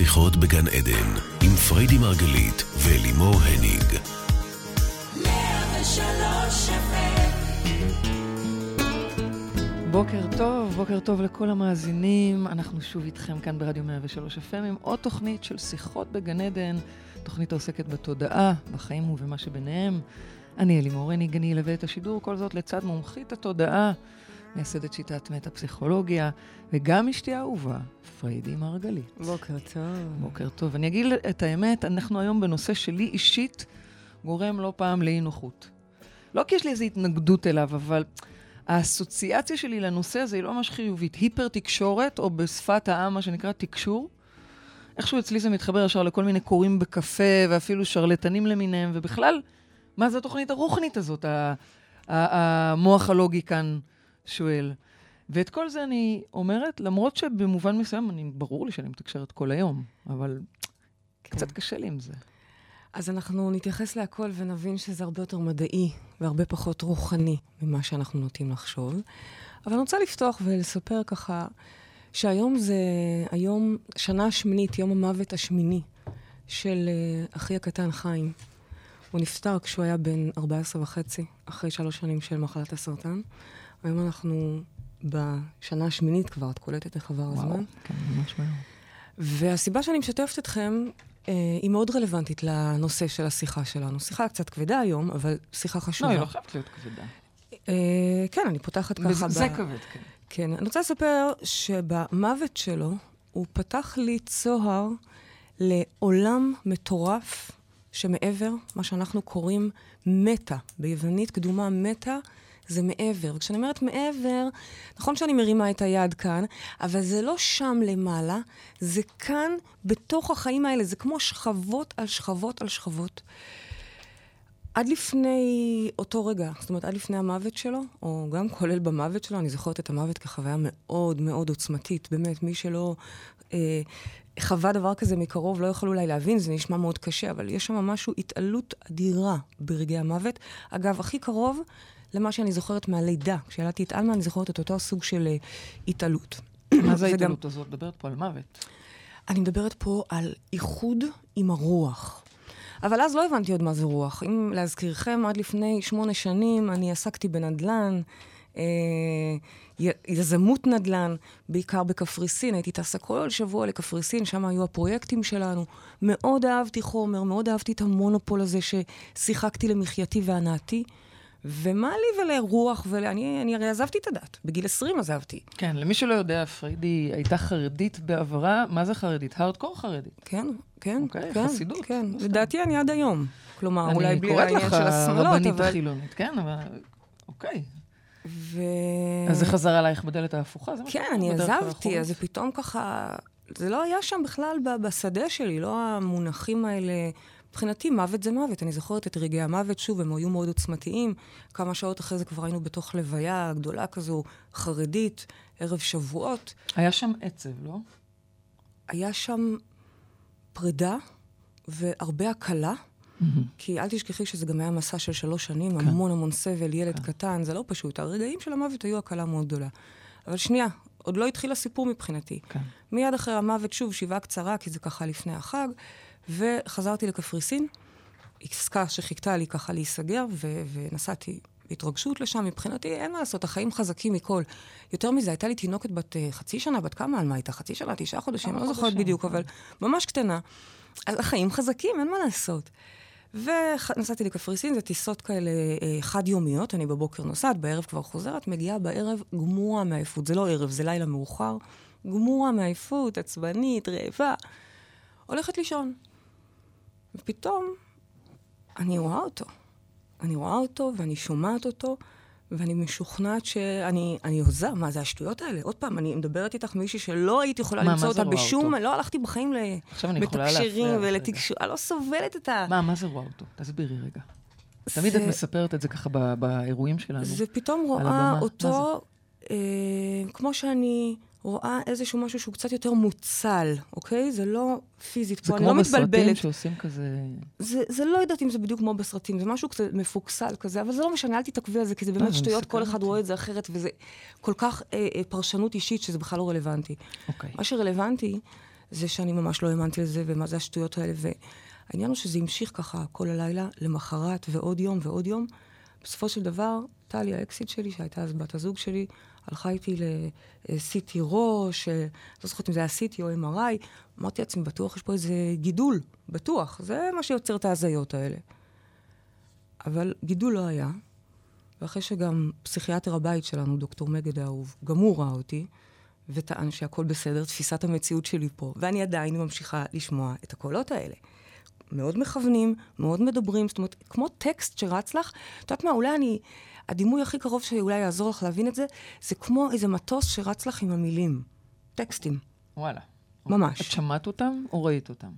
שיחות בגן עדן, עם פריידי מרגלית ולימור הניג. בוקר טוב, בוקר טוב לכל המאזינים. אנחנו שוב איתכם כאן ברדיו 103 FM עם עוד תוכנית של שיחות בגן עדן, תוכנית העוסקת בתודעה, בחיים ובמה שביניהם. אני אלימור הניג, אני אלווה את השידור, כל זאת לצד מומחית התודעה. מייסדת שיטת מטה-פסיכולוגיה, וגם אשתי האהובה, פריידי מרגלית. בוקר טוב. בוקר טוב. אני אגיד את האמת, אנחנו היום בנושא שלי אישית גורם לא פעם לאי נוחות. לא כי יש לי איזו התנגדות אליו, אבל האסוציאציה שלי לנושא הזה היא לא ממש חיובית. היפר תקשורת, או בשפת העם, מה שנקרא תקשור. איכשהו אצלי זה מתחבר ישר לכל מיני קוראים בקפה, ואפילו שרלטנים למיניהם, ובכלל, מה זה התוכנית הרוחנית הזאת, המוח הלוגי כאן שואל. ואת כל זה אני אומרת, למרות שבמובן מסוים, אני, ברור לי שאני מתקשרת כל היום, אבל כן. קצת קשה לי עם זה. אז אנחנו נתייחס להכל ונבין שזה הרבה יותר מדעי והרבה פחות רוחני ממה שאנחנו נוטים לחשוב. אבל אני רוצה לפתוח ולספר ככה, שהיום זה היום, שנה השמינית, יום המוות השמיני של uh, אחי הקטן חיים. הוא נפטר כשהוא היה בן 14 וחצי, אחרי שלוש שנים של מחלת הסרטן. היום אנחנו בשנה השמינית כבר, את קולטת איך עבר הזמן. כן, ממש מהר. והסיבה שאני משתפת אתכם אה, היא מאוד רלוונטית לנושא של השיחה שלנו. שיחה קצת כבדה היום, אבל שיחה חשובה. לא, היא לא חייבת להיות כבדה. אה, כן, אני פותחת ככה. זה ב... כבד, כן. כן. אני רוצה לספר שבמוות שלו, הוא פתח לי צוהר לעולם מטורף שמעבר, מה שאנחנו קוראים מטה. ביוונית קדומה מטה זה מעבר. וכשאני אומרת מעבר, נכון שאני מרימה את היד כאן, אבל זה לא שם למעלה, זה כאן, בתוך החיים האלה. זה כמו שכבות על שכבות על שכבות. עד לפני אותו רגע, זאת אומרת, עד לפני המוות שלו, או גם כולל במוות שלו, אני זוכרת את המוות כחוויה מאוד מאוד עוצמתית. באמת, מי שלא אה, חווה דבר כזה מקרוב לא יכול אולי להבין, זה נשמע מאוד קשה, אבל יש שם משהו, התעלות אדירה ברגעי המוות. אגב, הכי קרוב למה שאני זוכרת מהלידה. כשילדתי את עלמה, אני זוכרת את אותו סוג של uh, התעלות. מה זה ההתעלות הזאת? מדברת פה על מוות. אני מדברת פה על איחוד עם הרוח. אבל אז לא הבנתי עוד מה זה רוח. אם להזכירכם, עד לפני שמונה שנים אני עסקתי בנדל"ן, אה, יזמות נדל"ן, בעיקר בקפריסין. הייתי טסה כל שבוע לקפריסין, שם היו הפרויקטים שלנו. מאוד אהבתי חומר, מאוד אהבתי את המונופול הזה ששיחקתי למחייתי והנאתי. ומה לי ולרוח, ואני אני הרי עזבתי את הדת. בגיל 20 עזבתי. כן, למי שלא יודע, פריידי הייתה חרדית בעברה. מה זה חרדית? הארדקור חרדית. כן, כן, אוקיי, כן. חסידות. כן, לדעתי אני עד היום. כלומר, אולי בלי העניין של השמאלות, אבל... אני קוראת לך רבנית החילונית, כן, אבל... אוקיי. ו... אז זה חזר עלייך בדלת ההפוכה? כן, אני עזבתי, אז זה פתאום ככה... זה לא היה שם בכלל בשדה שלי, לא המונחים האלה. מבחינתי מוות זה מוות. אני זוכרת את רגעי המוות, שוב, הם היו מאוד עוצמתיים. כמה שעות אחרי זה כבר היינו בתוך לוויה גדולה כזו, חרדית, ערב שבועות. היה שם עצב, לא? היה שם פרידה והרבה הקלה. Mm-hmm. כי אל תשכחי שזה גם היה מסע של שלוש שנים, כן. המון המון סבל, ילד כן. קטן, זה לא פשוט. הרגעים של המוות היו הקלה מאוד גדולה. אבל שנייה, עוד לא התחיל הסיפור מבחינתי. כן. מיד אחרי המוות, שוב, שבעה קצרה, כי זה ככה לפני החג. וחזרתי לקפריסין, עסקה שחיכתה לי ככה להיסגר, ו- ונסעתי בהתרגשות לשם. מבחינתי, אין מה לעשות, החיים חזקים מכל. יותר מזה, הייתה לי תינוקת בת uh, חצי שנה, בת כמה? על מה הייתה? חצי שנה? תשעה חודשים? לא זוכרת בדיוק, אבל ממש קטנה. אז החיים חזקים, אין מה לעשות. ונסעתי לקפריסין, זה טיסות כאלה אה, חד-יומיות, אני בבוקר נוסעת, בערב כבר חוזרת, מגיעה בערב גמורה מעייפות. זה לא ערב, זה לילה מאוחר. גמורה מעייפות, עצבנית, רעבה. הולכת לישון. ופתאום אני רואה אותו. אני רואה אותו ואני שומעת אותו, ואני משוכנעת שאני אני הוזה, מה זה השטויות האלה? עוד פעם, אני מדברת איתך מישהי שלא הייתי יכולה מה, למצוא מה אותה בשום... אותו? לא הלכתי בחיים לתקשרים ולתקשור... אני לא סובלת את ה... מה, מה זה רואה אותו? תסבירי רגע. זה... תמיד את מספרת את זה ככה באירועים שלנו. זה פתאום רואה אותו, אה, כמו שאני... רואה איזשהו משהו שהוא קצת יותר מוצל, אוקיי? זה לא פיזית פה, אני לא מתבלבלת. זה כמו בסרטים שעושים כזה... זה, זה לא יודעת אם זה בדיוק כמו בסרטים, זה משהו קצת מפוקסל כזה, אבל זה לא משנה, אל תתעכבי על זה, כי זה באמת לא, שטויות, כל אחד רואה את זה אחרת, וזה כל כך אה, אה, פרשנות אישית שזה בכלל לא רלוונטי. אוקיי. מה שרלוונטי זה שאני ממש לא האמנתי לזה, ומה זה השטויות האלה, והעניין הוא שזה המשיך ככה כל הלילה, למחרת, ועוד יום ועוד יום. בסופו של דבר, טלי, האקסיט שלי, שהייתה אז בת הזוג שלי, הלכה איתי ל-CT ראש, אה, לא זוכרת אם זה היה CT או MRI, אמרתי לעצמי, בטוח יש פה איזה גידול, בטוח, זה מה שיוצר את ההזיות האלה. אבל גידול לא היה, ואחרי שגם פסיכיאטר הבית שלנו, דוקטור מגד האהוב, גם הוא ראה אותי, וטען שהכל בסדר, תפיסת המציאות שלי פה, ואני עדיין ממשיכה לשמוע את הקולות האלה. מאוד מכוונים, מאוד מדברים, זאת אומרת, כמו טקסט שרץ לך, את יודעת מה, אולי אני, הדימוי הכי קרוב שאולי יעזור לך להבין את זה, זה כמו איזה מטוס שרץ לך עם המילים. טקסטים. וואלה. ממש. את שמעת אותם או ראית אותם?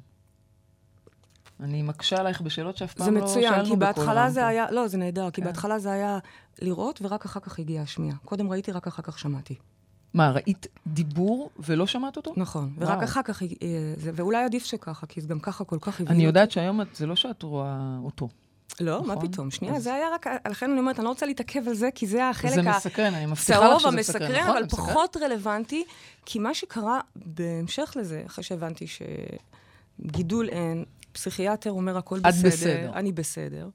אני מקשה עלייך בשאלות שאף פעם זה לא מצוין, שאלנו כי בכל בהתחלה זה. היה, לא, זה נהדר, כי כן. בהתחלה זה היה לראות, ורק אחר כך הגיעה השמיעה. קודם ראיתי, רק אחר כך שמעתי. מה, ראית דיבור ולא שמעת אותו? נכון, וואו. ורק אחר כך, אה, זה- ואולי עדיף שככה, כי זה גם ככה כל כך הביא אני יודעת שהיום את- זה לא שאת רואה אותו. לא, מה נכון? פתאום? שנייה, אז- זה היה רק, לכן אני אומרת, אני לא רוצה להתעכב על זה, כי זה החלק זה ה... מסקרן, אני מבטיחה לך צהוב שזה המסקרן, מסקרן, נכון? אבל מסקרן? פחות רלוונטי, כי מה שקרה בהמשך לזה, אחרי שהבנתי שגידול אין, פסיכיאטר אומר הכל את בסדר, בסדר. אני בסדר.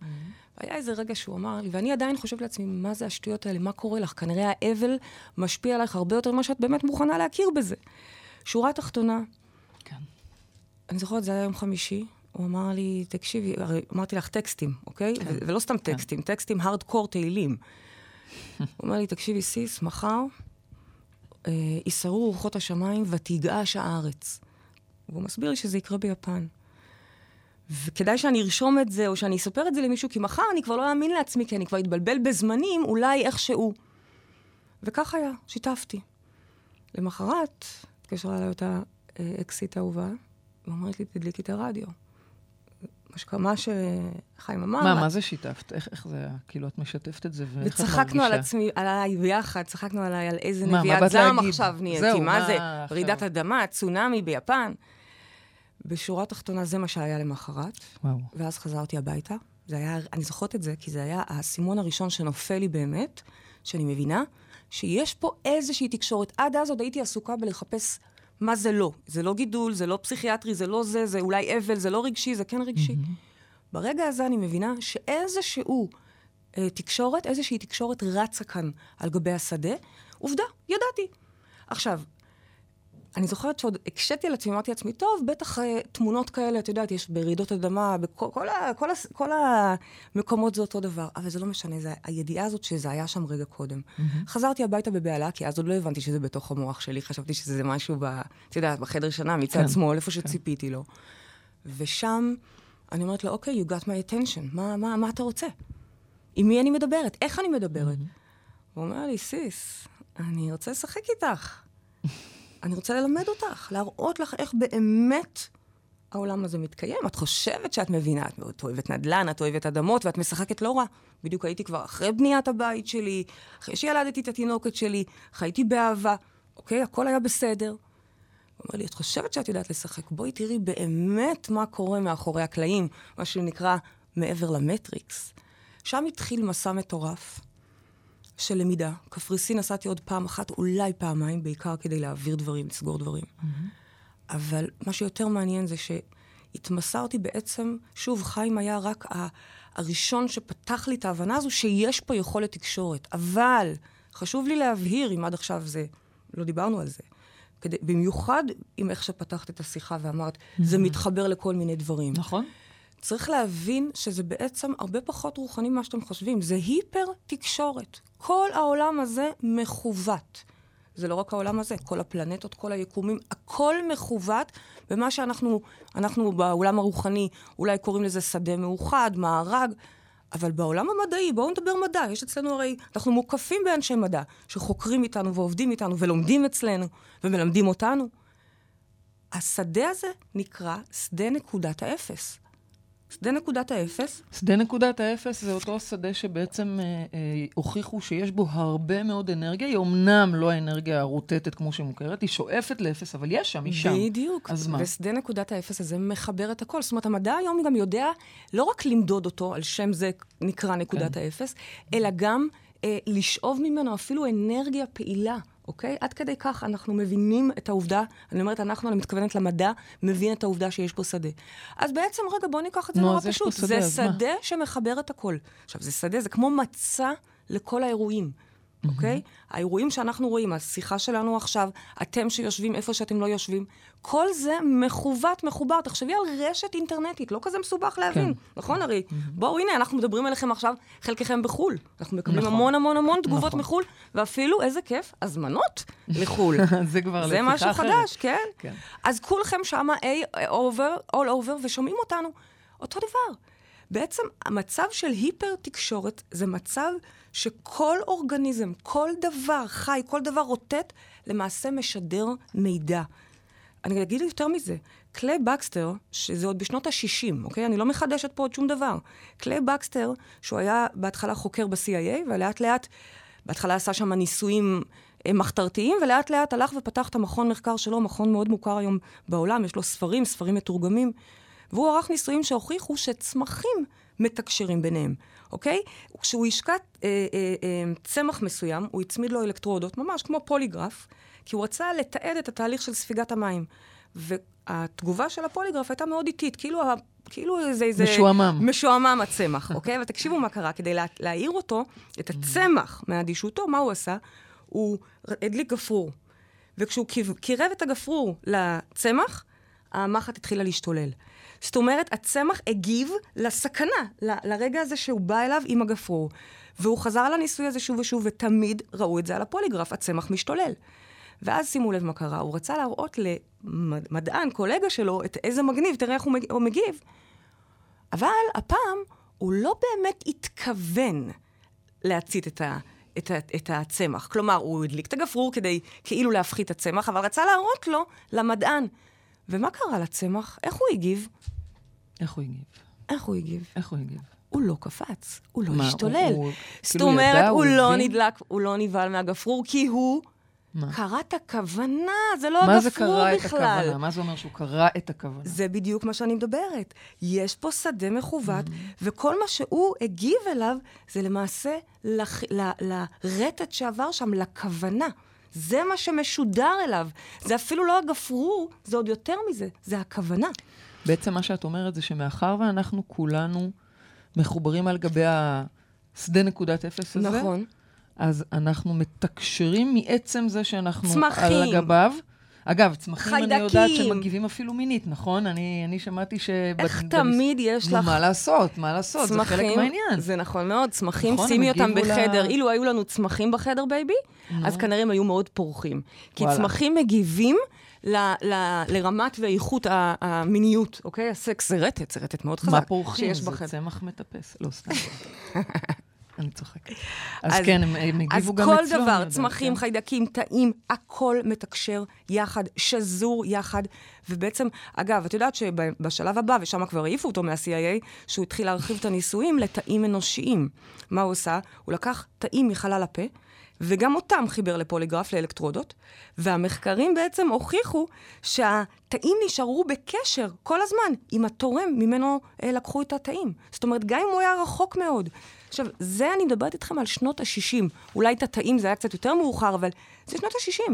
היה איזה רגע שהוא אמר לי, ואני עדיין חושבת לעצמי, מה זה השטויות האלה? מה קורה לך? כנראה האבל משפיע עלייך הרבה יותר ממה שאת באמת מוכנה להכיר בזה. שורה תחתונה, כן. אני זוכרת, זה היה יום חמישי, הוא אמר לי, תקשיבי, הרי אמרתי לך טקסטים, אוקיי? כן. ו- ולא סתם טקסטים, טקסטים הארדקור תהילים. הוא אומר לי, תקשיבי, סיס, מחר אה, יסערו רוחות השמיים ותגעש הארץ. והוא מסביר לי שזה יקרה ביפן. וכדאי שאני ארשום את זה, או שאני אספר את זה למישהו, כי מחר אני כבר לא אאמין לעצמי, כי אני כבר אתבלבל בזמנים, אולי איכשהו. וכך היה, שיתפתי. למחרת, התקשרה אליי אותה אה, אקסית אהובה, ואומרת לי, תדליקי את הרדיו. מה שקרה, מה שחיים אמר. מה, מה זה שיתפת? איך איך זה היה? כאילו, את משתפת את זה, ואיך את מרגישה? וצחקנו על עצמי, עליי ביחד, צחקנו עליי על איזה נביאת זעם? עכשיו נהייתי. זהו, מה זה? רעידת אדמה, צונאמי ביפן. בשורה התחתונה זה מה שהיה למחרת, וואו. ואז חזרתי הביתה. זה היה, אני זוכרת את זה, כי זה היה האסימון הראשון שנופל לי באמת, שאני מבינה שיש פה איזושהי תקשורת. עד אז עוד הייתי עסוקה בלחפש מה זה לא. זה לא גידול, זה לא פסיכיאטרי, זה לא זה, זה אולי אבל, זה לא רגשי, זה כן רגשי. ברגע הזה אני מבינה שאיזשהו אה, תקשורת, איזושהי תקשורת רצה כאן על גבי השדה. עובדה, ידעתי. עכשיו, אני זוכרת שעוד הקשיתי על עצמי, אמרתי לעצמי, טוב, בטח אה, תמונות כאלה, את יודעת, יש ברעידות אדמה, בכל כל ה, כל, ה, כל המקומות זה אותו דבר, אבל זה לא משנה, זה הידיעה הזאת שזה היה שם רגע קודם. חזרתי הביתה בבהלה, כי אז עוד לא הבנתי שזה בתוך המוח שלי, חשבתי שזה משהו, ב, את יודעת, בחדר שינה, מצד כן, שמאל, איפה שציפיתי לו. ושם אני אומרת לו, אוקיי, you got my attention, מה, מה, מה אתה רוצה? עם מי אני מדברת? איך אני מדברת? הוא אומר לי, סיס, אני רוצה לשחק איתך. אני רוצה ללמד אותך, להראות לך איך באמת העולם הזה מתקיים. את חושבת שאת מבינה, את אוהבת נדל"ן, את אוהבת אדמות, ואת משחקת לא רע. בדיוק הייתי כבר אחרי בניית הבית שלי, אחרי שילדתי את התינוקת שלי, חייתי באהבה, אוקיי? הכל היה בסדר. הוא אומר לי, את חושבת שאת יודעת לשחק? בואי תראי באמת מה קורה מאחורי הקלעים, מה שנקרא מעבר למטריקס. שם התחיל מסע מטורף של למידה. קפריסין נסעתי עוד פעם אחת, אולי פעמיים, בעיקר כדי להעביר דברים, לסגור דברים. אבל מה שיותר מעניין זה שהתמסרתי בעצם, שוב, חיים היה רק ה- הראשון שפתח לי את ההבנה הזו שיש פה יכולת תקשורת. אבל חשוב לי להבהיר, אם עד עכשיו זה, לא דיברנו על זה, כדי, במיוחד עם איך שפתחת את השיחה ואמרת, זה מתחבר לכל מיני דברים. נכון? צריך להבין שזה בעצם הרבה פחות רוחני ממה שאתם חושבים. זה היפר תקשורת. כל העולם הזה מכוות. זה לא רק העולם הזה, כל הפלנטות, כל היקומים, הכל מכוות במה שאנחנו, אנחנו בעולם הרוחני, אולי קוראים לזה שדה מאוחד, מארג, אבל בעולם המדעי, בואו נדבר מדע. יש אצלנו הרי, אנחנו מוקפים באנשי מדע, שחוקרים איתנו ועובדים איתנו ולומדים אצלנו ומלמדים אותנו. השדה הזה נקרא שדה נקודת האפס. שדה נקודת האפס, שדה נקודת האפס זה אותו שדה שבעצם אה, אה, הוכיחו שיש בו הרבה מאוד אנרגיה. היא אמנם לא האנרגיה הרוטטת כמו שמוכרת, היא שואפת לאפס, אבל יש שם, היא שם. בדיוק. אז מה? ושדה נקודת האפס הזה מחבר את הכל. זאת אומרת, המדע היום גם יודע לא רק למדוד אותו, על שם זה נקרא נקודת כן. האפס, אלא גם אה, לשאוב ממנו אפילו אנרגיה פעילה, אוקיי? עד כדי כך אנחנו מבינים את העובדה, אני אומרת אנחנו, אני מתכוונת למדע, מבין את העובדה שיש פה שדה. אז בעצם, רגע, בואו ניקח את זה נו, נורא פשוט. שדה, זה אז מה? שדה שמחבר את הכל. עכשיו, זה שדה, זה כמו מצע לכל האירועים. אוקיי? האירועים שאנחנו רואים, השיחה שלנו עכשיו, אתם שיושבים איפה שאתם לא יושבים, כל זה מכוות, מחובר. תחשבי על רשת אינטרנטית, לא כזה מסובך להבין, כן. נכון, הרי? בואו, הנה, אנחנו מדברים אליכם עכשיו, חלקכם בחו"ל. אנחנו מקבלים נכון. המון המון המון תגובות נכון. מחו"ל, ואפילו, איזה כיף, הזמנות לחו"ל. זה כבר זה לשיחה משהו אחרת. חדש, כן? כן. אז כולכם שמה A over, all over, ושומעים אותנו. אותו דבר. בעצם המצב של היפר-תקשורת זה מצב שכל אורגניזם, כל דבר חי, כל דבר רוטט, למעשה משדר מידע. אני אגיד יותר מזה, קליב בקסטר, שזה עוד בשנות ה-60, אוקיי? אני לא מחדשת פה עוד שום דבר. קליב בקסטר, שהוא היה בהתחלה חוקר ב-CIA, ולאט לאט, בהתחלה עשה שם ניסויים אה, מחתרתיים, ולאט לאט הלך ופתח את המכון מחקר שלו, מכון מאוד מוכר היום בעולם, יש לו ספרים, ספרים מתורגמים, והוא ערך ניסויים שהוכיחו שצמחים מתקשרים ביניהם, אוקיי? כשהוא השקע אה, אה, אה, צמח מסוים, הוא הצמיד לו אלקטרודות, ממש כמו פוליגרף, כי הוא רצה לתעד את התהליך של ספיגת המים. והתגובה של הפוליגרף הייתה מאוד איטית, כאילו, ה- כאילו איזה... איזה משועמם. משועמם הצמח, אוקיי? ותקשיבו מה קרה, כדי לה, להעיר אותו, את הצמח מאדישותו, מה הוא עשה? הוא הדליק גפרור. וכשהוא קירב את הגפרור לצמח, המחט התחילה להשתולל. זאת אומרת, הצמח הגיב לסכנה, ל- לרגע הזה שהוא בא אליו עם הגפרור. והוא חזר על הניסוי הזה שוב ושוב, ותמיד ראו את זה על הפוליגרף, הצמח משתולל. ואז שימו לב מה קרה, הוא רצה להראות למדען, קולגה שלו, את איזה מגניב, תראה איך הוא מג- הוא מגיב. אבל הפעם הוא לא באמת התכוון להצית את, ה, את, ה, את הצמח. כלומר, הוא הדליק את הגפרור כדי כאילו להפחית את הצמח, אבל רצה להראות לו, למדען. ומה קרה לצמח? איך הוא הגיב? איך הוא הגיב? איך הוא הגיב? איך הוא הגיב? הוא לא קפץ, הוא לא מה, השתולל. הוא- הוא זאת כאילו אומרת, ידע, הוא הוא לא הבין? נדלק, הוא לא נבהל מהגפרור, כי הוא מה? קרא את הכוונה, זה לא מה זה הגפרור קרא את בכלל. הכוונה? מה זה אומר שהוא קרא את הכוונה? זה בדיוק מה שאני מדברת. יש פה שדה מכוות, Mm-hmm. וכל מה שהוא הגיב אליו, זה למעשה לח... ל... לרטט שעבר שם, לכוונה. זה מה שמשודר אליו. זה אפילו לא הגפרור, זה עוד יותר מזה, זה הכוונה. בעצם מה שאת אומרת זה שמאחר ואנחנו כולנו מחוברים על גבי השדה נקודת אפס הזה, נכון. אז אנחנו מתקשרים מעצם זה שאנחנו צמחים. על גביו. אגב, צמחים אני יודעת חיידקים. שמגיבים אפילו מינית, נכון? אני, אני שמעתי ש... איך תמיד יש נו, לך... מה לעשות? מה לעשות? זה חלק מהעניין. זה נכון מאוד, צמחים, נכון, שימי אותם בחדר. אילו היו לנו צמחים בחדר, בייבי, אז כנראה הם היו מאוד פורחים. כי וואלה. צמחים מגיבים ל, ל, לרמת ואיכות המיניות, אוקיי? הסקס זה רטט, זה רטט מאוד חזק. מה פורחים? שיש זה בחדר. צמח מטפס. לא, סתם. אני צוחקת. אז אז- כן, הם הם אז הגיבו גם כל אצלו. אני דבר, יודעת, צמחים, כן. חיידקים, תאים, הכל מתקשר יחד, שזור יחד. ובעצם, אגב, את יודעת שבשלב הבא, ושם כבר העיפו אותו מה-CIA, שהוא התחיל להרחיב את הניסויים לתאים אנושיים. מה הוא עשה? הוא לקח תאים מחלל הפה, וגם אותם חיבר לפוליגרף, לאלקטרודות, והמחקרים בעצם הוכיחו שהתאים נשארו בקשר כל הזמן עם התורם ממנו אה, לקחו את התאים. זאת אומרת, גם אם הוא היה רחוק מאוד. עכשיו, זה אני מדברת איתכם על שנות ה-60. אולי את התאים זה היה קצת יותר מאוחר, אבל זה שנות ה-60.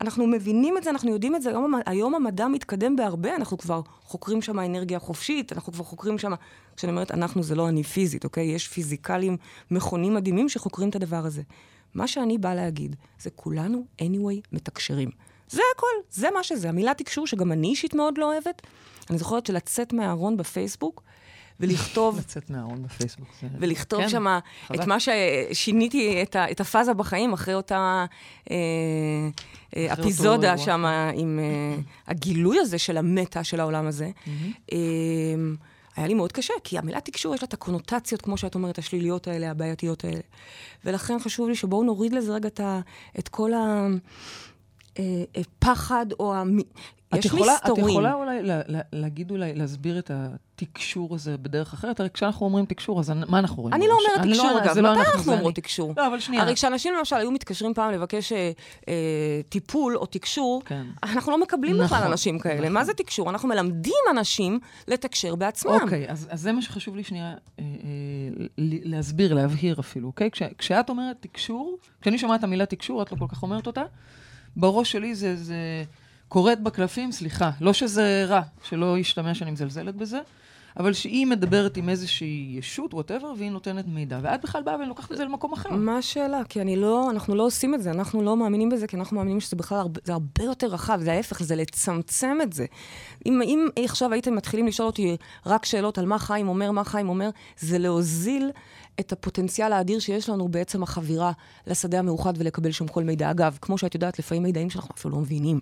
אנחנו מבינים את זה, אנחנו יודעים את זה. היום, היום המדע מתקדם בהרבה, אנחנו כבר חוקרים שם אנרגיה חופשית, אנחנו כבר חוקרים שם... כשאני אומרת אנחנו, זה לא אני פיזית, אוקיי? יש פיזיקלים, מכונים מדהימים שחוקרים את הדבר הזה. מה שאני באה להגיד, זה כולנו, anyway, מתקשרים. זה הכל, זה מה שזה. המילה תקשור, שגם אני אישית מאוד לא אוהבת. אני זוכרת שלצאת מהארון בפייסבוק ולכתוב לצאת מהארון בפייסבוק. ולכתוב כן, שם. את מה ששיניתי, את, ה, את הפאזה בחיים, אחרי אותה אה, אה, אפיזודה. שם, עם אה, הגילוי הזה של המטה של העולם הזה. אה, היה לי מאוד קשה, כי המילה תקשור יש לה את הקונוטציות, כמו שאת אומרת, השליליות האלה, הבעייתיות האלה. ולכן חשוב לי שבואו נוריד לזה רגע את, ה, כל הפחד, או המ... יש יכולה, מסתורים. את יכולה אולי לה, לה, להגיד אולי, להסביר את התקשור הזה בדרך אחרת? הרי כשאנחנו אומרים תקשור, אז מה אנחנו רואים? אני לא? אומרת אני תקשור, אגב. לא מתי אנחנו, אנחנו אומרות. תקשור? לא, אבל שנייה. הרי כשאנשים למשל היו מתקשרים פעם לבקש אה, אה, טיפול או תקשור, כן. אנחנו לא מקבלים בכלל נכון, אנשים כאלה. נכון. מה זה תקשור? אנחנו מלמדים אנשים לתקשר בעצמם. אוקיי, אז, אז זה מה שחשוב לי שנייה אה, אה, להסביר, להבהיר אפילו, אוקיי? כש, כשאת אומרת תקשור, כשאני שומעת את המילה תקשור, את לא כל כך אומרת אותה, בראש שלי זה, זה קוראת בקלפים, סליחה, לא שזה רע, שלא ישתמע שאני מזלזלת בזה, אבל שהיא מדברת עם איזושהי ישות, וואטאבר, והיא נותנת מידע. ואת בכלל באה ולוקחת את זה למקום אחר. מה השאלה? כי אני לא, אנחנו לא עושים את זה, אנחנו לא מאמינים בזה, כי אנחנו מאמינים שזה בכלל הרבה, זה הרבה יותר רחב, זה ההפך, זה לצמצם את זה. אם, אם עכשיו הייתם מתחילים לשאול אותי רק שאלות על מה חיים אומר, מה חיים אומר, זה להוזיל את הפוטנציאל האדיר שיש לנו בעצם החבירה לשדה המאוחד ולקבל שם כל מידע. אגב, כמו שאת יודעת, לפעמים מידעים שאנחנו אפילו לא מבינים.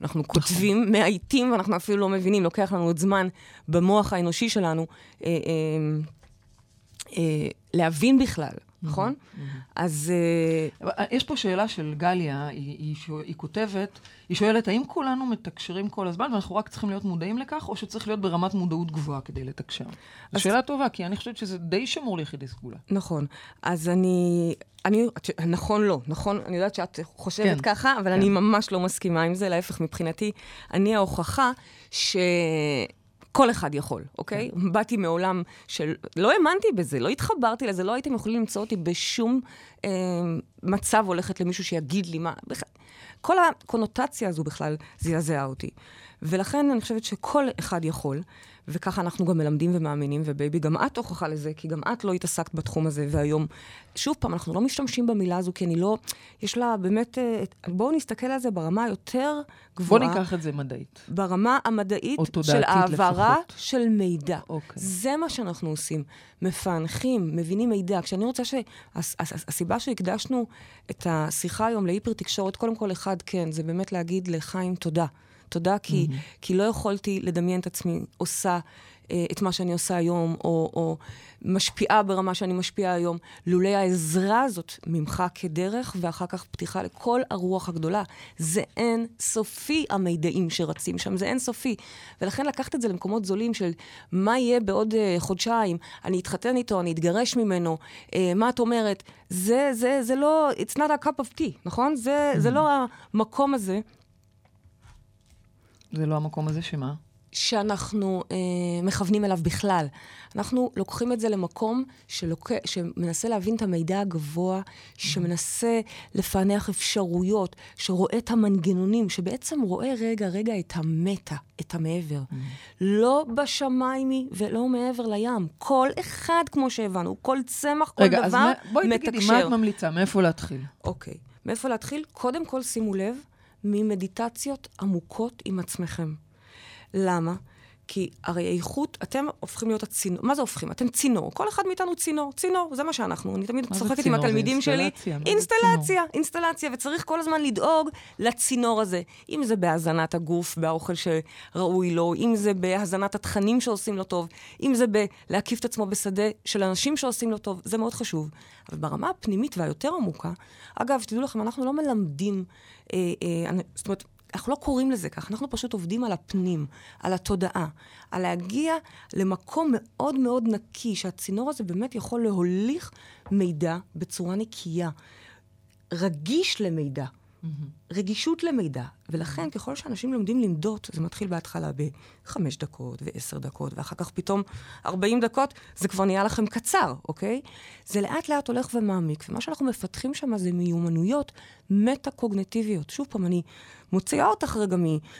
אנחנו נכון. כותבים, מאייתים, ואנחנו אפילו לא מבינים, לוקח לנו עוד זמן במוח האנושי שלנו אה, אה, אה, להבין בכלל. נכון? אז... אה, יש פה שאלה של גליה, היא, היא, היא כותבת, היא שואלת, האם כולנו מתקשרים כל הזמן ואנחנו רק צריכים להיות מודעים לכך, או שצריך להיות ברמת מודעות גבוהה כדי לתקשר? זו שאלה טובה, כי אני חושבת שזה די שמור ליחידי סגולה. נכון. אז אני... אני, נכון לא, נכון, אני יודעת שאת חושבת כן, ככה, אבל כן. אני ממש לא מסכימה עם זה, להפך, מבחינתי, אני ההוכחה ש... כל אחד יכול, אוקיי? כן. באתי מעולם של... לא האמנתי בזה, לא התחברתי לזה, לא הייתם יכולים למצוא אותי בשום אה, מצב הולכת למישהו שיגיד לי מה... בכ... כל הקונוטציה הזו בכלל זעזעה אותי. ולכן אני חושבת שכל אחד יכול. וככה אנחנו גם מלמדים ומאמינים, ובייבי, גם את הוכחה לזה, כי גם את לא התעסקת בתחום הזה, והיום, שוב פעם, אנחנו לא משתמשים במילה הזו, כי אני לא, יש לה באמת, אה, בואו נסתכל על זה ברמה היותר גבוהה. בואו ניקח את זה מדעית. ברמה המדעית של העברה לפחות. של מידע. אוקיי. זה מה שאנחנו עושים. מפענחים, מבינים מידע. כשאני רוצה ש... הסיבה שהקדשנו את השיחה היום להיפר תקשורת, קודם כל, אחד, כן, זה באמת להגיד לחיים תודה. תודה, כי, mm-hmm. כי לא יכולתי לדמיין את עצמי עושה אה, את מה שאני עושה היום, או, או משפיעה ברמה שאני משפיעה היום, לולא העזרה הזאת ממך כדרך, ואחר כך פתיחה לכל הרוח הגדולה. זה אין סופי המידעים שרצים שם, זה אין סופי. ולכן לקחת את זה למקומות זולים של מה יהיה בעוד אה, חודשיים, אני אתחתן איתו, אני אתגרש ממנו, אה, מה את אומרת? זה, זה, זה לא, it's not a cup of tea, נכון? זה, mm-hmm. זה לא המקום הזה. זה לא המקום הזה שמה? שאנחנו אה, מכוונים אליו בכלל. אנחנו לוקחים את זה למקום שלוק... שמנסה להבין את המידע הגבוה, שמנסה לפענח אפשרויות, שרואה את המנגנונים, שבעצם רואה רגע, רגע את המטה, את המעבר. Mm-hmm. לא בשמיים היא ולא מעבר לים. כל אחד, כמו שהבנו, כל צמח, כל רגע, דבר, מתקשר. רגע, אז בואי תגידי, מה את ממליצה? מאיפה להתחיל? אוקיי. מאיפה להתחיל? קודם כל, שימו לב, ממדיטציות עמוקות עם עצמכם. למה? כי הרי איכות, אתם הופכים להיות הצינור. מה זה הופכים? אתם צינור. כל אחד מאיתנו צינור. צינור, זה מה שאנחנו. אני תמיד צוחקת עם התלמידים שלי. אינסטלציה, אינסטלציה, וצריך כל הזמן לדאוג לצינור הזה. אם זה בהזנת הגוף, באוכל שראוי לו, אם זה בהזנת התכנים שעושים לו טוב, אם זה בלהקיף את עצמו בשדה של אנשים שעושים לו טוב, זה מאוד חשוב. אבל ברמה הפנימית והיותר עמוקה, אגב, שתדעו לכם, אנחנו לא מלמדים, אה, אה, זאת אומרת, אנחנו לא קוראים לזה כך, אנחנו פשוט עובדים על הפנים, על התודעה, על להגיע למקום מאוד מאוד נקי, שהצינור הזה באמת יכול להוליך מידע בצורה נקייה, רגיש למידע. Mm-hmm. רגישות למידע. ולכן, ככל שאנשים לומדים למדות, זה מתחיל בהתחלה בחמש דקות ועשר דקות, ואחר כך פתאום ארבעים דקות, זה כבר נהיה לכם קצר, אוקיי? זה לאט לאט הולך ומעמיק, ומה שאנחנו מפתחים שם זה מיומנויות מטה-קוגנטיביות. שוב פעם, אני מוציאה אותך רגע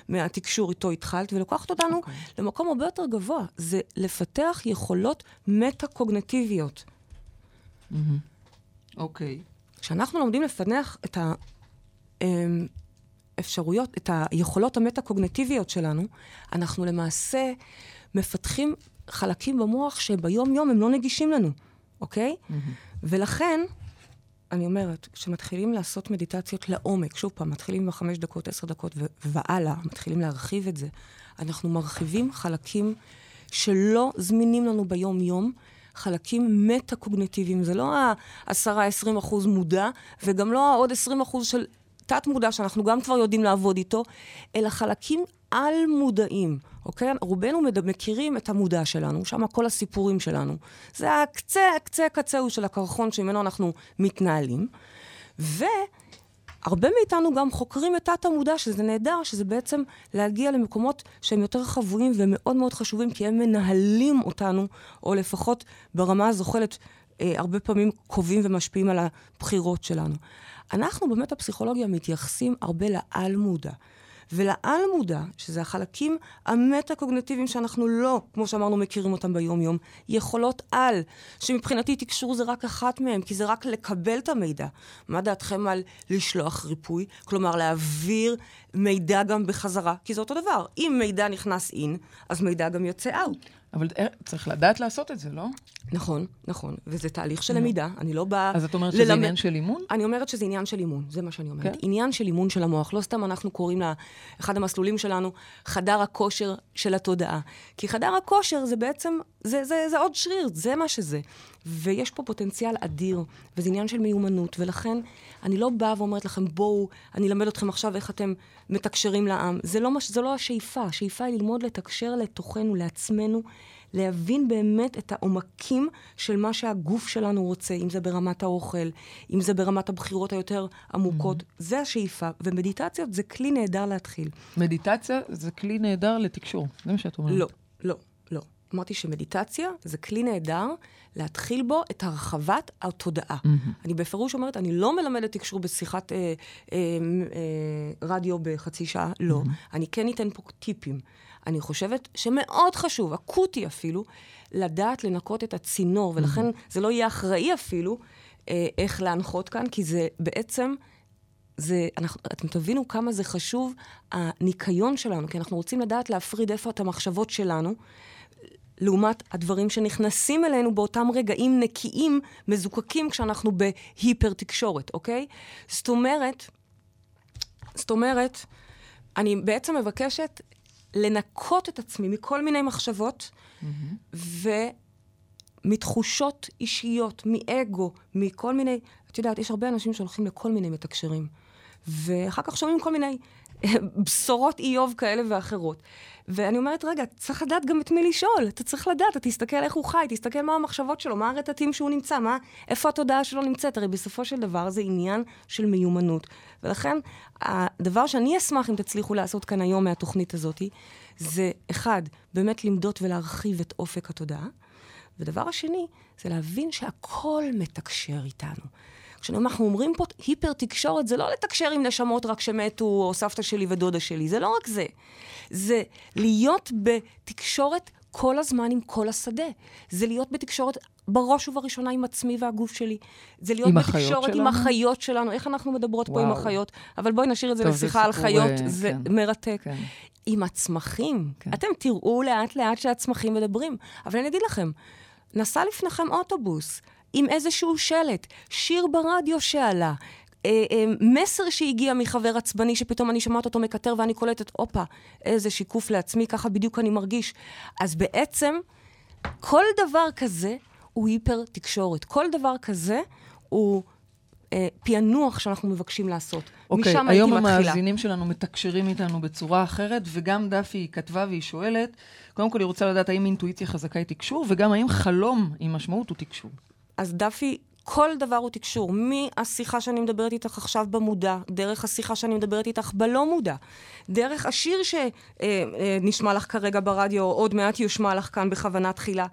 מהתקשור איתו התחלת, ולוקחת אותנו okay. אוקיי. למקום הרבה יותר גבוה. זה לפתח יכולות מטה-קוגנטיביות. Mm-hmm. אוקיי. Mm-hmm. Okay. כשאנחנו לומדים לפנח את ה... אמ, את היכולות המטה-קוגנטיביות שלנו, אנחנו למעשה מפתחים חלקים במוח שביום-יום הם לא נגישים לנו, אוקיי? Mm-hmm. ולכן, אני אומרת, כשמתחילים לעשות מדיטציות לעומק, שוב פעם, מתחילים בחמש דקות, עשר דקות והלאה, מתחילים להרחיב את זה, אנחנו מרחיבים חלקים שלא זמינים לנו ביום-יום, חלקים מטה-קוגנטיביים. זה לא ה-10-20 אחוז מודע, וגם לא העוד 20 אחוז של תת-מודע, שאנחנו גם כבר יודעים לעבוד איתו, אלא חלקים על-מודעים, אוקיי? רובנו מכירים את המודע שלנו, שם כל הסיפורים שלנו. זה הקצה, הקצה, הקצהו של הקרחון שממנו אנחנו מתנהלים. ו... הרבה מאיתנו גם חוקרים את תת-המודע, שזה נהדר, שזה בעצם להגיע למקומות שהם יותר חבויים ומאוד מאוד חשובים, כי הם מנהלים אותנו, או לפחות ברמה הזוחלת, אה, הרבה פעמים קובעים ומשפיעים על הבחירות שלנו. אנחנו באמת הפסיכולוגיה מתייחסים הרבה לעל-מודע. ולעל-מודע, שזה החלקים המטה-קוגנטיביים שאנחנו לא, כמו שאמרנו, מכירים אותם ביום-יום, יכולות על, שמבחינתי תקשור זה רק אחת מהן, כי זה רק לקבל את המידע. מה דעתכם על לשלוח ריפוי? כלומר, להעביר מידע גם בחזרה, כי זה אותו דבר. אם מידע נכנס אין, אז מידע גם יוצא אאוט. אבל אה, צריך לדעת לעשות את זה, לא? נכון, נכון. וזה תהליך של למידה, אני לא באה... אז את אומרת שזה עניין של אימון? אני אומרת שזה עניין של אימון, זה מה שאני אומרת. כן? עניין של אימון של המוח. לא סתם אנחנו קוראים לאחד המסלולים שלנו חדר הכושר של התודעה. כי חדר הכושר זה בעצם, זה עוד שריר, זה מה שזה. ויש פה פוטנציאל אדיר, וזה עניין של מיומנות, ולכן אני לא באה ואומרת לכם, בואו, אני אלמד אתכם עכשיו איך אתם מתקשרים לעם. זה לא, מש, זה לא השאיפה, השאיפה היא ללמוד לתקשר לתוכנו, לעצמנו, להבין באמת את העומקים של מה שהגוף שלנו רוצה, אם זה ברמת האוכל, אם זה ברמת הבחירות היותר עמוקות. Mm-hmm. זה השאיפה, ומדיטציות זה כלי נהדר להתחיל. מדיטציה זה כלי נהדר לתקשור, זה מה שאת אומרת. לא, לא, לא. אמרתי שמדיטציה זה כלי נהדר להתחיל בו את הרחבת התודעה. Mm-hmm. אני בפירוש אומרת, אני לא מלמדת תקשור בשיחת אה, אה, אה, רדיו בחצי שעה, לא. Mm-hmm. אני כן אתן פה טיפים. אני חושבת שמאוד חשוב, אקוטי אפילו, לדעת לנקות את הצינור, ולכן זה לא יהיה אחראי אפילו אה, איך להנחות כאן, כי זה בעצם... זה, אנחנו, אתם תבינו כמה זה חשוב, הניקיון שלנו, כי אנחנו רוצים לדעת להפריד איפה את המחשבות שלנו, לעומת הדברים שנכנסים אלינו באותם רגעים נקיים, מזוקקים, כשאנחנו בהיפר תקשורת, אוקיי? זאת אומרת, זאת אומרת, אני בעצם מבקשת לנקות את עצמי מכל מיני מחשבות, mm-hmm. ומתחושות אישיות, מאגו, מכל מיני... את יודעת, יש הרבה אנשים שהולכים לכל מיני מתקשרים, ואחר כך שומעים כל מיני בשורות איוב כאלה ואחרות. ואני אומרת, רגע, צריך לדעת גם את מי לשאול. אתה צריך לדעת, אתה תסתכל איך הוא חי, תסתכל מה המחשבות שלו, מה הרטטים שהוא נמצא, מה, איפה התודעה שלו נמצאת. הרי בסופו של דבר זה עניין של מיומנות. ולכן, הדבר שאני אשמח אם תצליחו לעשות כאן היום מהתוכנית הזאת, זה, אחד, באמת למדוד ולהרחיב את אופק התודעה. ודבר השני, זה להבין שהכל מתקשר איתנו. כשאנחנו אומרים פה היפר תקשורת, זה לא לתקשר עם נשמות רק שמתו, או סבתא שלי ודודה שלי, זה לא רק זה. זה להיות בתקשורת כל הזמן עם כל השדה. זה להיות בתקשורת בראש ובראשונה עם עצמי והגוף שלי. זה להיות בתקשורת עם החיות שלנו. איך אנחנו מדברות וואו. פה עם החיות? אבל בואי נשאיר את זה לשיחה על חיות, אה, זה כן. מרתק. כן. עם הצמחים. כן. אתם תראו לאט-לאט שהצמחים מדברים. אבל אני אגיד לכם, נסע לפניכם אוטובוס עם איזשהו שלט, שיר ברדיו שעלה, אה, אה, מסר שהגיע מחבר עצבני, שפתאום אני שומעת אותו מקטר ואני קולטת, הופה, איזה שיקוף לעצמי, ככה בדיוק אני מרגיש. אז בעצם, כל דבר כזה הוא היפר תקשורת. כל דבר כזה הוא... אה, פענוח שאנחנו מבקשים לעשות. אוקיי, משם היום המאזינים שלנו מתקשרים איתנו בצורה אחרת, וגם דפי כתבה והיא שואלת, קודם כל היא רוצה לדעת האם אינטואיציה חזקה היא תקשור, וגם האם חלום עם משמעות הוא תקשור. אז דפי כל דבר הוא תקשור, מהשיחה שאני מדברת איתך עכשיו במודע, דרך השיחה שאני מדברת איתך בלא מודע, דרך השיר שנשמע אה, אה, לך כרגע ברדיו, עוד מעט יושמע לך כאן בכוונה תחילה.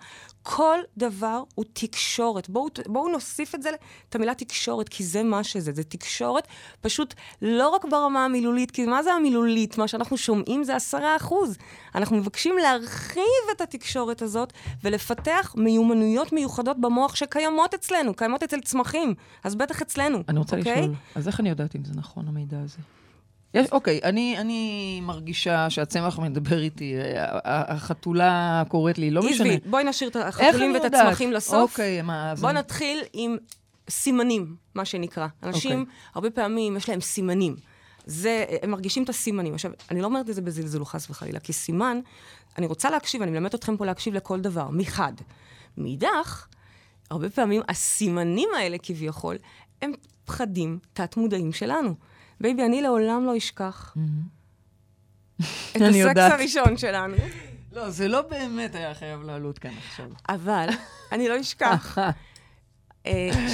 כל דבר הוא תקשורת. בואו, בואו נוסיף את זה, את המילה תקשורת, כי זה מה שזה. זה תקשורת פשוט לא רק ברמה המילולית, כי מה זה המילולית? מה שאנחנו שומעים זה עשרה אחוז. אנחנו מבקשים להרחיב את התקשורת הזאת ולפתח מיומנויות מיוחדות במוח שקיימות אצלנו, קיימות אצל צמחים, אז בטח אצלנו. אני רוצה אוקיי? לשאול, אז איך אני יודעת אם זה נכון, המידע הזה? יש, אוקיי, אני, אני מרגישה שהצמח מדבר איתי, החתולה קוראת לי, לא משנה. עזבי, בואי נשאיר את החתולים ואת הצמחים לסוף. אוקיי, מה... בואי נתחיל עם סימנים, מה שנקרא. אנשים, אוקיי. הרבה פעמים יש להם סימנים. זה, הם מרגישים את הסימנים. עכשיו, אני לא אומרת את זה בזלזול, חס וחלילה, כי סימן, אני רוצה להקשיב, אני מלמדת אתכם פה להקשיב לכל דבר, מחד. מאידך, הרבה פעמים הסימנים האלה כביכול, הם פחדים תת-מודעים שלנו. בייבי, אני לעולם לא אשכח את הסקס הראשון שלנו. לא, זה לא באמת היה חייב לעלות כאן עכשיו. אבל אני לא אשכח. אה, היא תמיד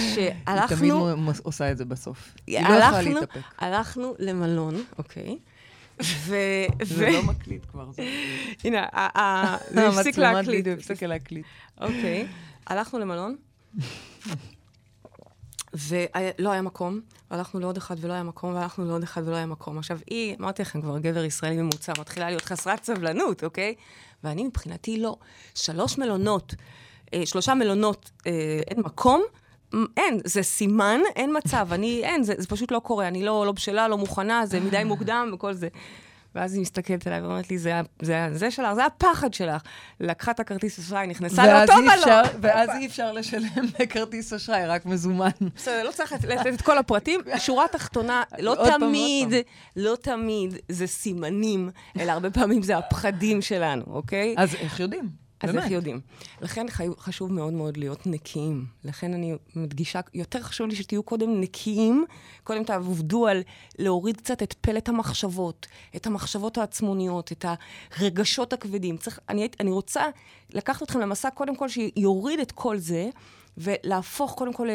שהלכנו, מ- עושה את זה בסוף. היא לא יכולה להתאפק. הלכנו למלון, אוקיי? ו... זה לא מקליט כבר, זה... הנה, זה הפסיק המצלמת להקליט. וידאו הפסיקה להקליט. אוקיי. הלכנו למלון, ולא היה מקום, הלכנו לעוד אחד ולא היה מקום, והלכנו לעוד אחד ולא היה מקום. עכשיו, היא, אמרתי לכם, כבר גבר ישראלי ממוצע, מתחילה להיות חסרת סבלנות, אוקיי? ואני מבחינתי לא. שלוש מלונות, אה, שלושה מלונות, אה, אין מקום, אין, זה סימן, אין מצב, אני, אין, זה, זה פשוט לא קורה, אני לא, לא בשלה, לא מוכנה, זה מדי מוקדם וכל זה. ואז היא מסתכלת עליי ואומרת לי, זה, זה, זה שלך, זה הפחד שלך. לקחה את הכרטיס אשראי, נכנסה לאותו מלון. ואז אי אפשר לשלם בכרטיס אשראי, רק מזומן. בסדר, לא צריך לתת את כל הפרטים. שורה תחתונה, לא תמיד, לא תמיד זה סימנים, אלא הרבה פעמים זה הפחדים שלנו, אוקיי? אז איך יודעים? אז באמת. איך יודעים? לכן חי- חשוב מאוד מאוד להיות נקיים. לכן אני מדגישה, יותר חשוב לי שתהיו קודם נקיים, קודם תעבדו על להוריד קצת את פלט המחשבות, את המחשבות העצמוניות, את הרגשות הכבדים. צריך, אני, אני רוצה לקחת אתכם למסע, קודם כל, שיוריד את כל זה, ולהפוך קודם כל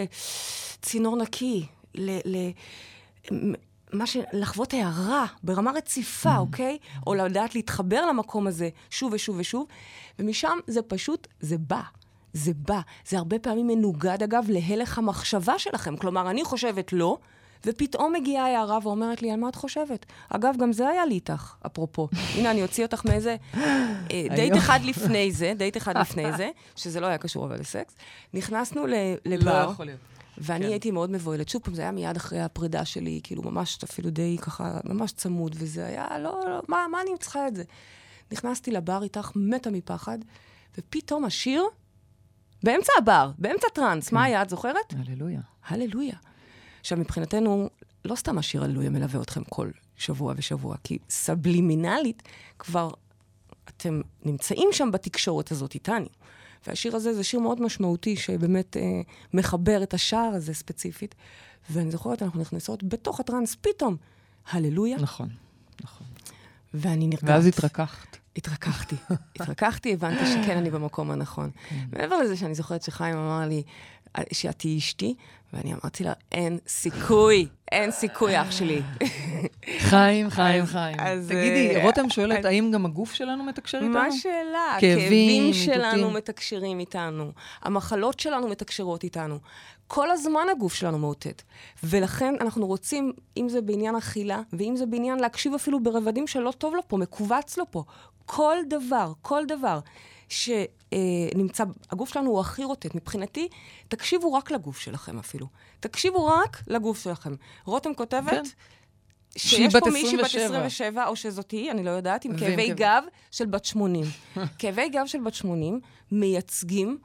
לצינור נקי, ל... ל מה ש... לחוות הערה ברמה רציפה, אוקיי? או לדעת להתחבר למקום הזה שוב ושוב ושוב, ומשם זה פשוט, זה בא. זה בא. זה הרבה פעמים מנוגד, אגב, להלך המחשבה שלכם. כלומר, אני חושבת לא, ופתאום מגיעה הערה ואומרת לי, על מה את חושבת? אגב, גם זה היה לי איתך, אפרופו. הנה, אני אוציא אותך מאיזה... אה, דייט. אחד לפני זה, דייט אחד לפני זה, שזה לא היה קשור אבל לסקס, נכנסנו לבר. לא יכול להיות. ואני כן. הייתי מאוד מבוהלת. שוב פעם, זה היה מיד אחרי הפרידה שלי, כאילו ממש אפילו די ככה, ממש צמוד, וזה היה, לא, לא, מה, מה אני צריכה את זה? נכנסתי לבר איתך, מתה מפחד, ופתאום השיר, באמצע הבר, באמצע טראנס, מה היה, את זוכרת? הללויה. הללויה. עכשיו, מבחינתנו, לא סתם השיר הללויה מלווה אתכם כל שבוע ושבוע, כי סבלימינלית כבר אתם נמצאים שם בתקשורת הזאת איתני. והשיר הזה זה שיר מאוד משמעותי, שבאמת אה, מחבר את השער הזה ספציפית. ואני זוכרת, אנחנו נכנסות בתוך הטראנס, פתאום, הללויה, נכון, נכון. ואני נרגעת. ואז התרככת. התרככתי. התרככתי, הבנתי שכן, אני במקום הנכון. מעבר לזה שאני זוכרת שחיים אמר לי אה, שאת תהיי אשתי, ואני אמרתי לה, אין סיכוי, אין סיכוי, אח שלי. חיים, חיים, חיים. אז, תגידי, אה, רותם שואלת, האם גם הגוף שלנו מתקשר איתנו? מה השאלה? כאבים, הכאבים שלנו. מתקשרים איתנו, המחלות שלנו מתקשרות איתנו. כל הזמן הגוף שלנו מאותת. ולכן אנחנו רוצים, אם זה בעניין אכילה, ואם זה בעניין להקשיב אפילו ברבדים שלא טוב לו פה, מכווץ לו פה. כל דבר, כל דבר שנמצא, הגוף שלנו הוא הכי רוטט. מבחינתי, תקשיבו רק לגוף שלכם אפילו. תקשיבו רק לגוף שלכם. רותם כותבת... כן. שיש פה מישהי בת 27. 27, או שזאת היא, אני לא יודעת, עם כאבי כאבי- גב של בת 80. כאבי גב של בת 80 מייצגים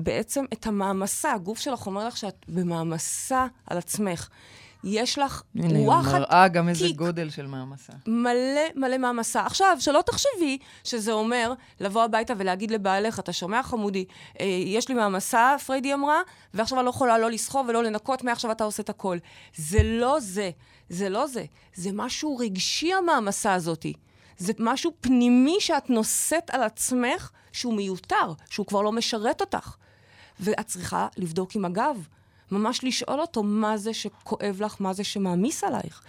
בעצם את המעמסה. הגוף שלך אומר לך שאת במעמסה על עצמך. יש לך הנה, וואחד מראה גם איזה. גודל של מעמסה. מלא מלא מעמסה. עכשיו, שלא תחשבי שזה אומר לבוא הביתה ולהגיד לבעלך, אתה שומע חמודי, אה, יש לי מעמסה, פריידי אמרה, ועכשיו אני לא יכולה לא לסחוב ולא לנקות, מעכשיו אתה עושה את הכל. זה לא זה, זה לא זה. זה משהו רגשי, המעמסה הזאתי. זה משהו פנימי שאת נושאת על עצמך, שהוא מיותר, שהוא כבר לא משרת אותך. ואת צריכה לבדוק עם הגב. ממש לשאול אותו מה זה שכואב לך, מה זה שמעמיס עלייך.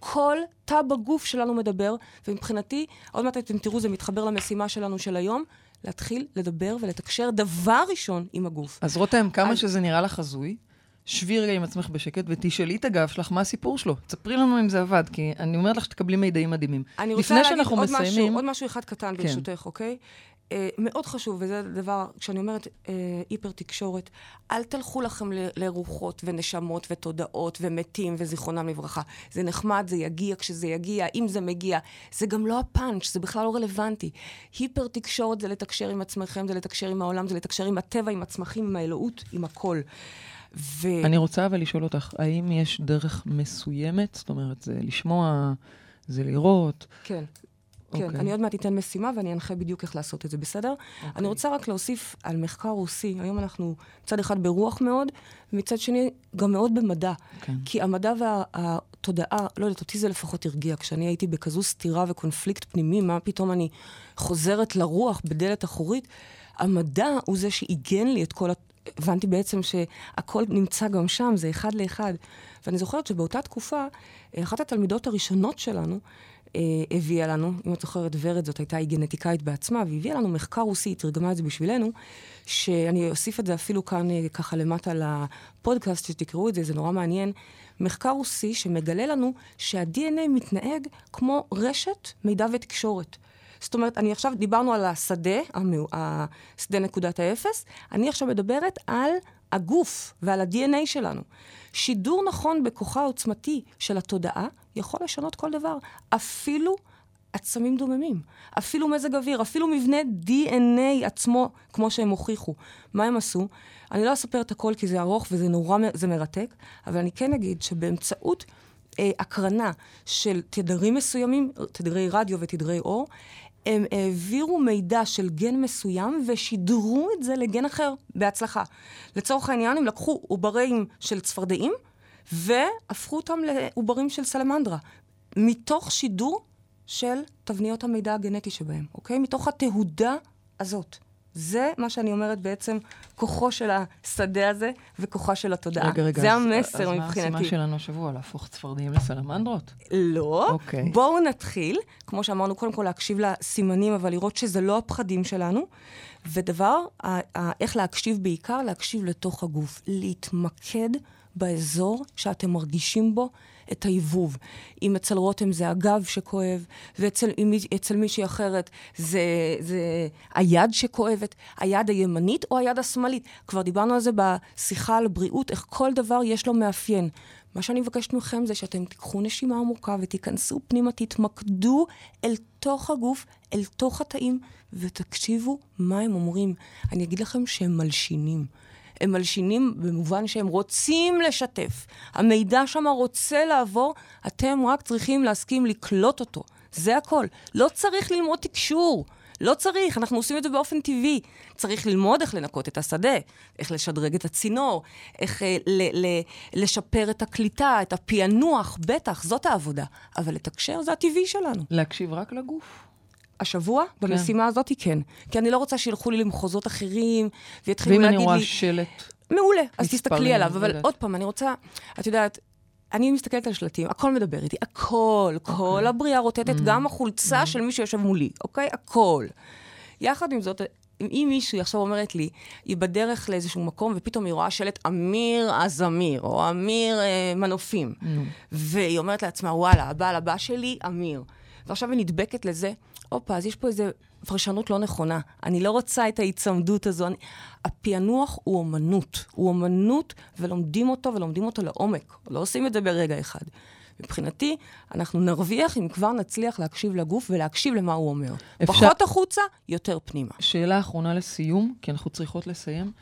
כל תא בגוף שלנו מדבר, ומבחינתי, עוד מעט אתם תראו, זה מתחבר למשימה שלנו של היום, להתחיל לדבר ולתקשר דבר ראשון עם הגוף. אז רותם, כמה אז- שזה נראה לך הזוי, שבי רגע עם עצמך בשקט ותשאלי את הגב שלך מה הסיפור שלו. תספרי לנו אם זה עבד, כי אני אומרת לך שתקבלי מידעים מדהימים. אני רוצה להגיד עוד משהו, מסיימים- עוד משהו אחד קטן כן. ברשותך, אוקיי? אה, מאוד חשוב, וזה דבר, כשאני אומרת אה, היפר תקשורת, אל תלכו לכם ל- לרוחות ונשמות ותודעות ומתים וזיכרונם לברכה. זה נחמד, זה יגיע כשזה יגיע, אם זה מגיע. זה גם לא הפאנץ', זה בכלל לא רלוונטי. היפר תקשורת זה לתקשר עם עצמכם, זה לתקשר עם העולם, זה לתקשר עם הטבע, עם הצמחים, עם האלוהות, עם הכל. ו... אני רוצה אבל לשאול אותך, האם יש דרך מסוימת? זאת אומרת, זה לשמוע, זה לראות. כן. כן, אוקיי. אני עוד מעט אתן משימה ואני אנחה בדיוק איך לעשות את זה, בסדר? אוקיי. אני רוצה רק להוסיף על מחקר רוסי. היום אנחנו מצד אחד ברוח מאוד, ומצד שני גם מאוד במדע. כן. כי המדע והתודעה, לא יודעת, אותי זה לפחות הרגיע. כשאני הייתי בכזו סתירה וקונפליקט פנימי, מה פתאום אני חוזרת לרוח בדלת אחורית? המדע הוא זה שעיגן לי את כל, ה- הבנתי בעצם שהכל נמצא גם שם, זה אחד לאחד. ואני זוכרת שבאותה תקופה, אחת התלמידות הראשונות שלנו, הביאה לנו, אם את זוכרת, ורד זאת הייתה, היא גנטיקאית בעצמה, והביאה לנו מחקר רוסי, היא תרגמה את זה בשבילנו, שאני אוסיף את זה אפילו כאן אה, ככה למטה לפודקאסט, שתקראו את זה, זה נורא מעניין. מחקר רוסי שמגלה לנו שה-DNA מתנהג כמו רשת מידע ותקשורת. זאת אומרת, אני עכשיו, דיברנו על השדה, השדה נקודת האפס, אני עכשיו מדברת על הגוף ועל ה-DNA שלנו. שידור נכון בכוחה העוצמתי של התודעה יכול לשנות כל דבר, אפילו עצמים דוממים, אפילו מזג אוויר, אפילו מבנה DNA עצמו, כמו שהם הוכיחו. מה הם עשו? אני לא אספר את הכל כי זה ארוך וזה נורא, זה מרתק, אבל אני כן אגיד שבאמצעות אה, הקרנה של תדרים מסוימים, תדרי רדיו ותדרי אור, הם העבירו מידע של גן מסוים ושידרו את זה לגן אחר בהצלחה. לצורך העניין, הם לקחו עוברים של צפרדעים והפכו אותם לעוברים של סלמנדרה, מתוך שידור של תבניות המידע הגנטי שבהם, אוקיי? מתוך התהודה הזאת. זה מה שאני אומרת בעצם, כוחו של השדה הזה וכוחה של התודעה. רגע, רגע. זה אז, המסר אז מבחינתי. אז מה המשימה שלנו השבוע? להפוך צפרדעים לסלמנדרות? לא. אוקיי. בואו נתחיל, כמו שאמרנו, קודם כל להקשיב לסימנים, אבל לראות שזה לא הפחדים שלנו. ודבר, ה- ה- איך להקשיב בעיקר? להקשיב לתוך הגוף. להתמקד באזור שאתם מרגישים בו את ההיבוב. אם אצל רותם זה הגב שכואב, ואצל מישהי אחרת זה, זה היד שכואבת, היד הימנית או היד השמאלית. כבר דיברנו על זה בשיחה על בריאות, איך כל דבר יש לו מאפיין. מה שאני מבקשת מכם זה שאתם תיקחו נשימה עמוקה ותיכנסו פנימה, תתמקדו אל תוך הגוף, אל תוך התאים, ותקשיבו מה הם אומרים. אני אגיד לכם שהם מלשינים. הם מלשינים במובן שהם רוצים לשתף. המידע שם רוצה לעבור, אתם רק צריכים להסכים לקלוט אותו. זה הכל. לא צריך ללמוד תקשור. לא צריך, אנחנו עושים את זה באופן טבעי. צריך ללמוד איך לנקות את השדה, איך לשדרג את הצינור, איך אה, ל- ל- לשפר את הקליטה, את הפענוח, בטח, זאת העבודה. אבל לתקשר זה הטבעי שלנו. להקשיב רק לגוף. השבוע, כן. במשימה הזאת, כן. כי אני לא רוצה שילכו לי למחוזות אחרים, ויתחילו ואם להגיד אני לי... רואה שלט, מעולה, אז תסתכלי עליו. אבל. עוד פעם, אני רוצה, את יודעת, אני מסתכלת על שלטים, הכל מדבר איתי, הכל, כל אוקיי. הבריאה רוטטת, Mm. גם החולצה של מי שיושב מולי, אוקיי? הכל. יחד עם זאת, אם מישהי עכשיו אומרת לי, היא בדרך לאיזשהו מקום, ופתאום היא רואה שלט אמיר הזמיר, או אמיר אה, מנופים, נו. והיא אומרת לעצמה, וואלה, הבעל הבא שלי, אמיר. ועכשיו היא נדבקת לזה, הופה, אז יש פה איזו פרשנות לא נכונה. אני לא רוצה את ההיצמדות הזו. אני... הפענוח הוא אומנות. הוא אומנות, ולומדים אותו, ולומדים אותו לעומק. לא עושים את זה ברגע אחד. מבחינתי, אנחנו נרוויח אם כבר נצליח להקשיב לגוף ולהקשיב למה הוא אומר. אפשר- פחות החוצה, יותר פנימה. שאלה אחרונה לסיום, כי אנחנו צריכות לסיים.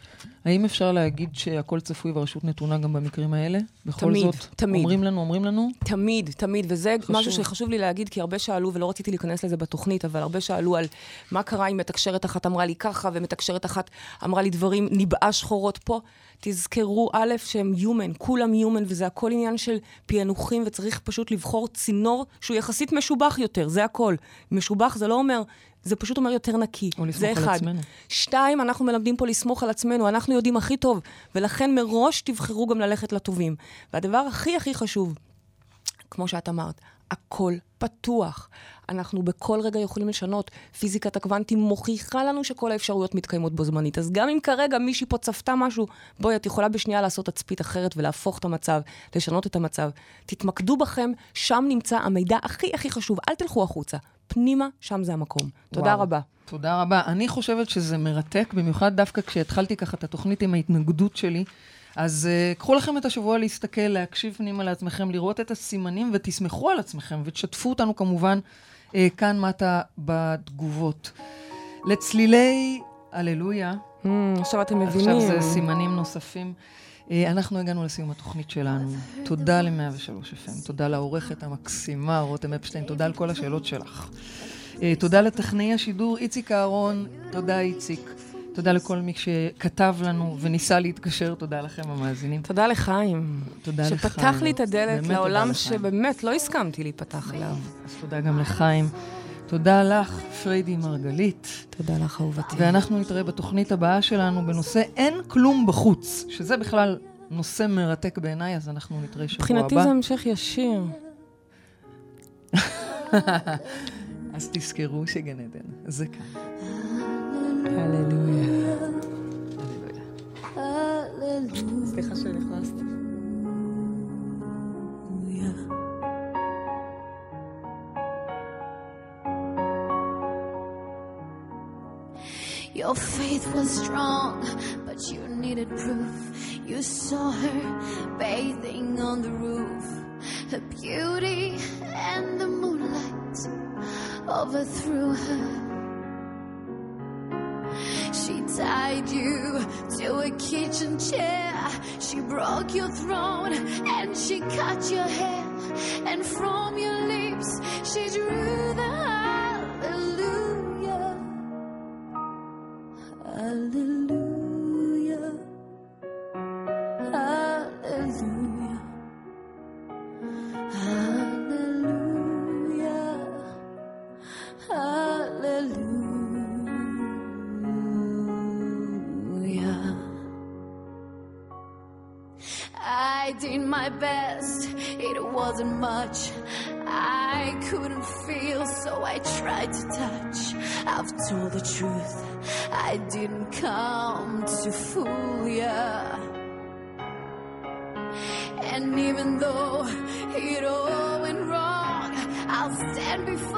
האם אפשר להגיד שהכל צפוי והרשות נתונה גם במקרים האלה? בכל תמיד, זאת, תמיד. אומרים לנו, אומרים לנו, תמיד, תמיד, וזה חשוב. משהו שחשוב לי להגיד, כי הרבה שאלו, ולא רציתי להיכנס לזה בתוכנית, אבל הרבה שאלו על מה קרה אם מתקשרת אחת אמרה לי ככה, ומתקשרת אחת אמרה לי דברים, ניבאה שחורות פה. תזכרו, א', שהם human, כולם human, וזה הכל עניין של פענוחים, וצריך פשוט לבחור צינור שהוא יחסית משובח יותר, זה הכל. משובח זה לא אומר... זה פשוט אומר יותר נקי. או זה אחד. עצמנו. שתיים, אנחנו מלמדים פה לסמוך על עצמנו, אנחנו יודעים הכי טוב, ולכן מראש תבחרו גם ללכת לטובים. והדבר הכי הכי חשוב, כמו שאת אמרת, הכל פתוח. אנחנו בכל רגע יכולים לשנות. פיזיקת הקוונטים מוכיחה לנו שכל האפשרויות מתקיימות בו זמנית. אז גם אם כרגע מישהי פה צפתה משהו, בואי, את יכולה בשנייה לעשות תצפית אחרת ולהפוך את המצב, לשנות את המצב. תתמקדו בכם, שם נמצא המידע הכי הכי חשוב. אל תלכו החוצה. פנימה, שם זה המקום. תודה וואו. רבה. תודה רבה. אני חושבת שזה מרתק, במיוחד דווקא כשהתחלתי ככה את התוכנית עם ההתנגדות שלי. אז uh, קחו לכם את השבוע להסתכל, להקשיב פנימה לעצמכם, לראות את הסימנים ותסמכו על עצמכם ותשתפו אותנו כמובן כאן מטה בתגובות. לצלילי הללויה, Mm, עכשיו אתם מבינים. עכשיו זה סימנים נוספים. אה, אנחנו הגענו לסיום התוכנית שלנו. תודה ל-103 FM, תודה לעורכת המקסימה רותם אפשטיין, תודה על כל השאלות שלך. אה, תודה לטכנאי השידור איציק אהרון, תודה איציק. תודה לכל מי שכתב לנו וניסה להתקשר, תודה לכם המאזינים. תודה לחיים. תודה לחיים. שפתח לי את הדלת לעולם. שבאמת לא הסכמתי להיפתח אליו. אז תודה גם לחיים. תודה לך, פריידי מרגלית. תודה לך, אהובתי. ואנחנו נתראה בתוכנית הבאה שלנו בנושא אין כלום בחוץ, שזה בכלל נושא מרתק בעיניי, אז אנחנו נתראה שבוע הבא. מבחינתי זה המשך ישיר. אז תזכרו שגן עדן, זה כאן. הללויה. הללויה. סליחה שנכנסת. Your faith was strong, but you needed proof. You saw her bathing on the roof. Her beauty and the moonlight overthrew her. Tied you to a kitchen chair. She broke your throne and she cut your hair. And from your lips, she drew the. Hallelujah. Hallelujah. Hallelujah. Much. I couldn't feel, so I tried to touch. I've told the truth, I didn't come to fool ya. And even though it all went wrong, I'll stand before